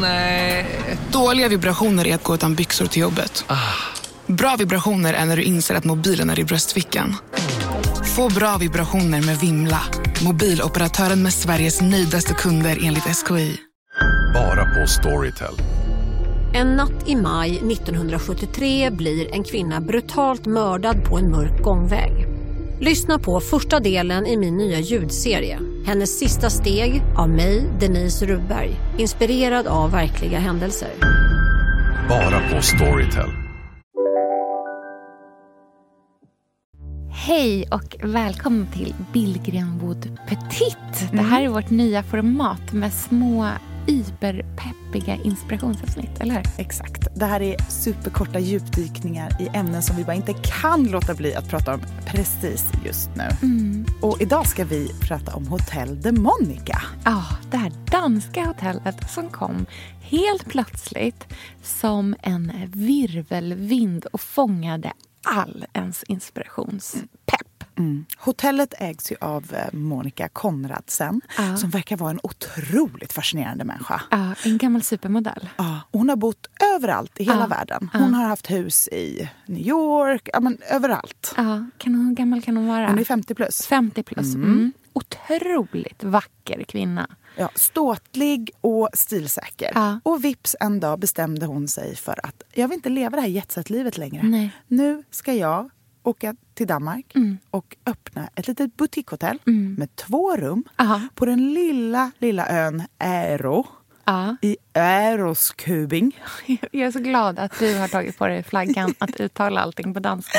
Nej. Dåliga vibrationer är att gå utan byxor till jobbet. Bra vibrationer är när du inser att mobilen är i bröstfickan. Få bra vibrationer med Vimla. Mobiloperatören med Sveriges nöjdaste kunder enligt SKI. Bara på Storytel. En natt i maj 1973 blir en kvinna brutalt mördad på en mörk gångväg. Lyssna på första delen i min nya ljudserie. Hennes sista steg av mig, Denise Rubberg. Inspirerad av verkliga händelser. Bara på Storytel. Hej och välkommen till Billgrenwood Petit. Det här är vårt nya format med små iberpeppiga inspirationsavsnitt, eller hur? Exakt. Det här är superkorta djupdykningar i ämnen som vi bara inte kan låta bli att prata om precis just nu. Och idag ska vi prata om Hotel de Monica. Ja, det här danska hotellet som kom helt plötsligt som en virvelvind och fångade all ens inspirationspepp. Hotellet ägs ju av eh, Monica Konradsen Ja. som verkar vara en otroligt fascinerande människa. Ja, en gammal supermodell. Ja, hon har bott överallt i hela Ja. världen. Hon har haft hus i New York, ja, men överallt. Ja, kan hon, hur gammal kan hon vara? Hon är 50 plus. 50 plus. Mm. Otroligt vacker kvinna. Ja, ståtlig och stilsäker. Ja. Och vips en dag bestämde hon sig för att jag vill inte leva det här jetset-livet längre. Nej. Nu ska jag åka till Danmark Mm. och öppna ett litet boutiquehotell med två rum Ja. på den lilla, lilla ön Äro Ja. i Äroskubing. Jag är så glad att du har tagit på dig flaggan att uttala allting på danska.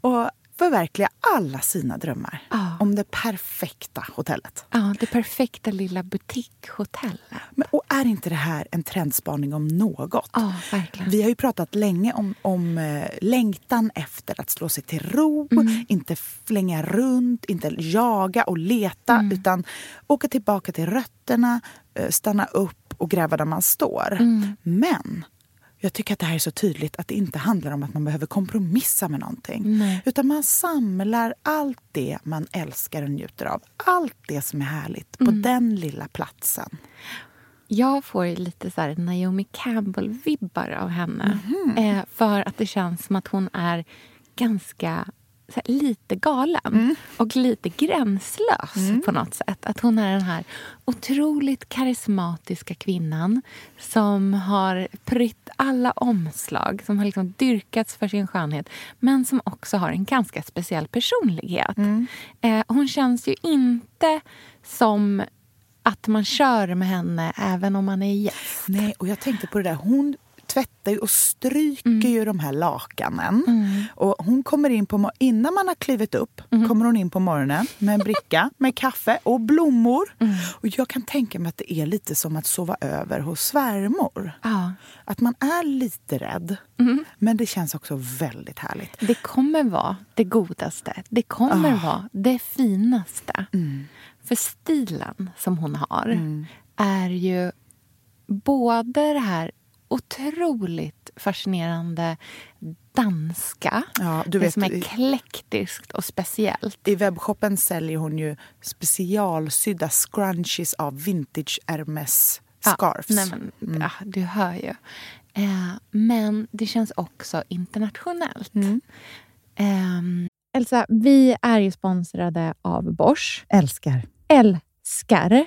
Och förverkliga alla sina drömmar Ja. om det perfekta hotellet. Ja, det perfekta lilla butikhotellet. Men, och är inte det här en trendspaning om något? Ja, verkligen. Vi har ju pratat länge om, om eh, längtan efter att slå sig till ro, Mm. inte flänga runt, inte jaga och leta Mm. utan åka tillbaka till rötterna, eh, stanna upp och gräva där man står. Mm. Men jag tycker att det här är så tydligt att det inte handlar om att man behöver kompromissa med någonting. Nej. Utan man samlar allt det man älskar och njuter av. Allt det som är härligt på Mm. den lilla platsen. Jag får lite så här Naomi Campbell-vibbar av henne. Mhm. Eh, för att det känns som att hon är ganska lite galen Mm. och lite gränslös på något sätt. Att hon är den här otroligt karismatiska kvinnan som har prytt alla omslag, som har liksom dyrkats för sin skönhet men som också har en ganska speciell personlighet. Mm. Eh, hon känns ju inte som att man kör med henne även om man är gäst. Nej, och jag tänkte på det där. Hon tvättar och stryker Mm. ju de här lakanen. Och hon kommer in på, innan man har klivit upp Mm. kommer hon in på morgonen med en bricka med kaffe och blommor. Mm. Och jag kan tänka mig att det är lite som att sova över hos svärmor. Ja. Att man är lite rädd, Mm. men det känns också väldigt härligt. Det kommer vara det godaste. Det kommer vara det finaste. För stilen som hon har är ju både det här otroligt fascinerande danska. Ja, du det vet, som är i- klektiskt och speciellt. I webbshoppen säljer hon ju specialsydda scrunchies av vintage Hermes scarfs. Ja, nej men, ja, du hör ju. Eh, men det känns också internationellt. Ehm, Elsa, vi är ju sponsrade av Bosch. Älskar. Älskar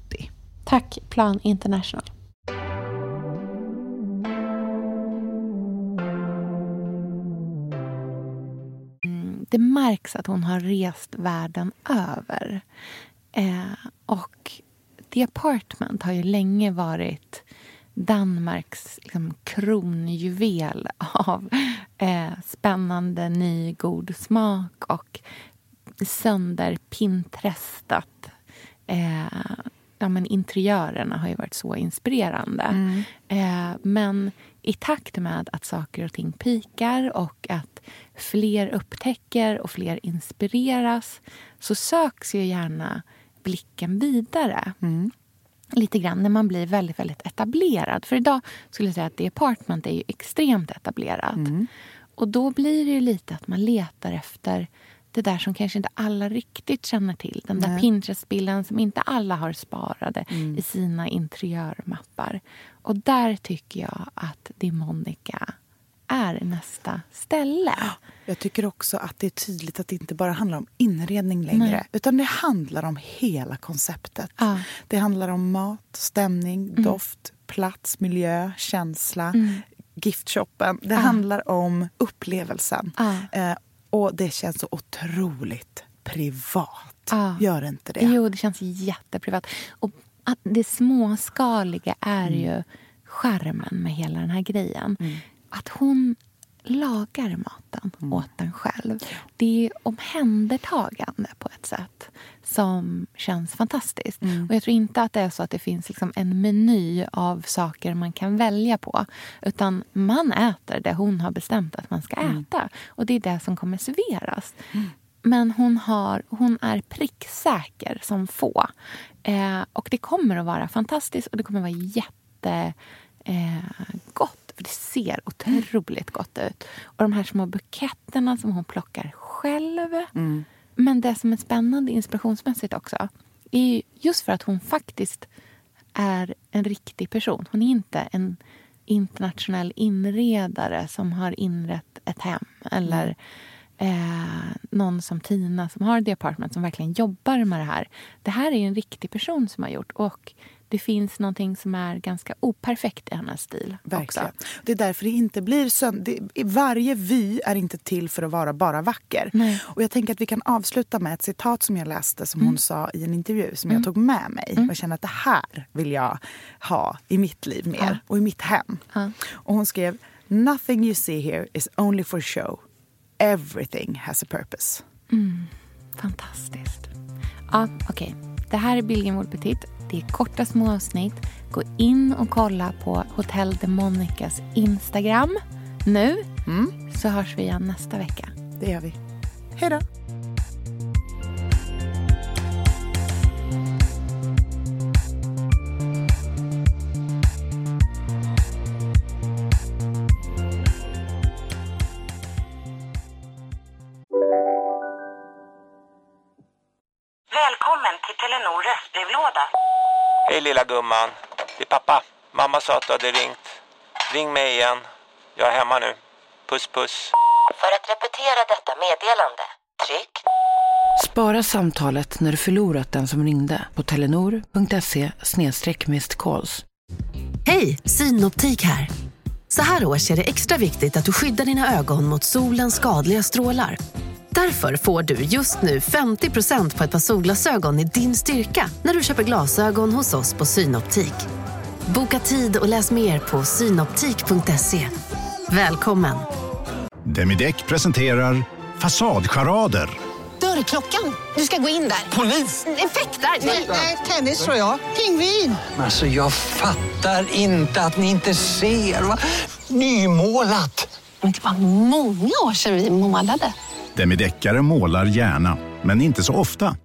Tack Plan International. det märks att hon har rest världen över. Eh, och The Apartment har ju länge varit Danmarks liksom, kronjuvel av eh, spännande ny god smak och sönderpintrestat. Eh, ja, men interiörerna har ju varit så inspirerande. Mm. Eh, men i takt med att saker och ting pikar och att fler upptäcker och fler inspireras så söks ju gärna blicken vidare. Mm. Lite grann när man blir väldigt, väldigt etablerad. För idag skulle jag säga att The Apartment är ju extremt etablerat. Mm. Och då blir det ju lite att man letar efter det där som kanske inte alla riktigt känner till. Den där Nej. Pinterest-bilden som inte alla har sparade i sina interiörmappar. Och där tycker jag att det Monica är nästa ställe. Jag tycker också att det är tydligt att det inte bara handlar om inredning längre. Nej. Utan det handlar om hela konceptet. Ja. Det handlar om mat, stämning, Mm. doft, plats, miljö, känsla. Giftshoppen. Det handlar om upplevelsen. Ja. Eh, och det känns så otroligt privat. Ja. Gör inte det? Jo, det känns jätteprivat. Och att det småskaliga är ju skärmen med hela den här grejen. Att hon lagar maten åt en själv. Det är omhändertagande på ett sätt som känns fantastiskt. Och Jag tror inte att det är så att det finns liksom en meny av saker man kan välja på. Utan man äter det hon har bestämt att man ska äta. Och det är det som kommer serveras. Men hon, har, hon är pricksäker som få. Eh, och det kommer att vara fantastiskt och det kommer att vara jättegott. Eh, gott, för det ser otroligt gott ut. Och de här små buketterna som hon plockar själv. Men det som är spännande inspirationsmässigt också är ju just för att hon faktiskt är en riktig person. Hon är inte en internationell inredare som har inrett ett hem. Eller eh, någon som Tina som har The Apartment som verkligen jobbar med det här. Det här är en riktig person som har gjort. Och det finns någonting som är ganska operfekt i hennes stil. Verkligen. Också. Det är därför det inte blir sönd... det, Varje vy är inte till för att vara bara vacker. Nej. Och jag tänker att vi kan avsluta med ett citat som jag läste som Mm. hon sa i en intervju som jag tog med mig. Och jag känner att det här vill jag ha i mitt liv mer Ja. och i mitt hem. Ja. Och hon skrev Nothing you see here is only for show. Everything has a purpose. Fantastiskt. Ja, okej. Det här är Billgren Petit. Det är korta små avsnitt. Gå in och kolla på Hotel de Monicas Instagram nu. Så hörs vi igen nästa vecka. Det gör vi. Hej då! Gumman. Det är pappa. Mamma sa att du hade ringt. Ring mig igen. Jag är hemma nu. Puss puss. För att repetera detta meddelande, tryck Spara samtalet när du förlorat den som ringde på telenor.se calls. Hej, Synoptik här. Så här års är det extra viktigt att du skyddar dina ögon mot solens skadliga strålar. Därför får du just nu 50% på ett par solglasögon i din styrka när du köper glasögon hos oss på Synoptik. Boka tid och läs mer på synoptik.se. Välkommen! Demideck presenterar Fasadcharader. Dörrklockan. Du ska gå in där. Polis? Effektar? Nej, tennis tror jag. Pingvin. Alltså jag fattar inte att ni inte ser. Va? Nymålat! Men det var många år sedan vi målade. Demideckare målar gärna, men inte så ofta.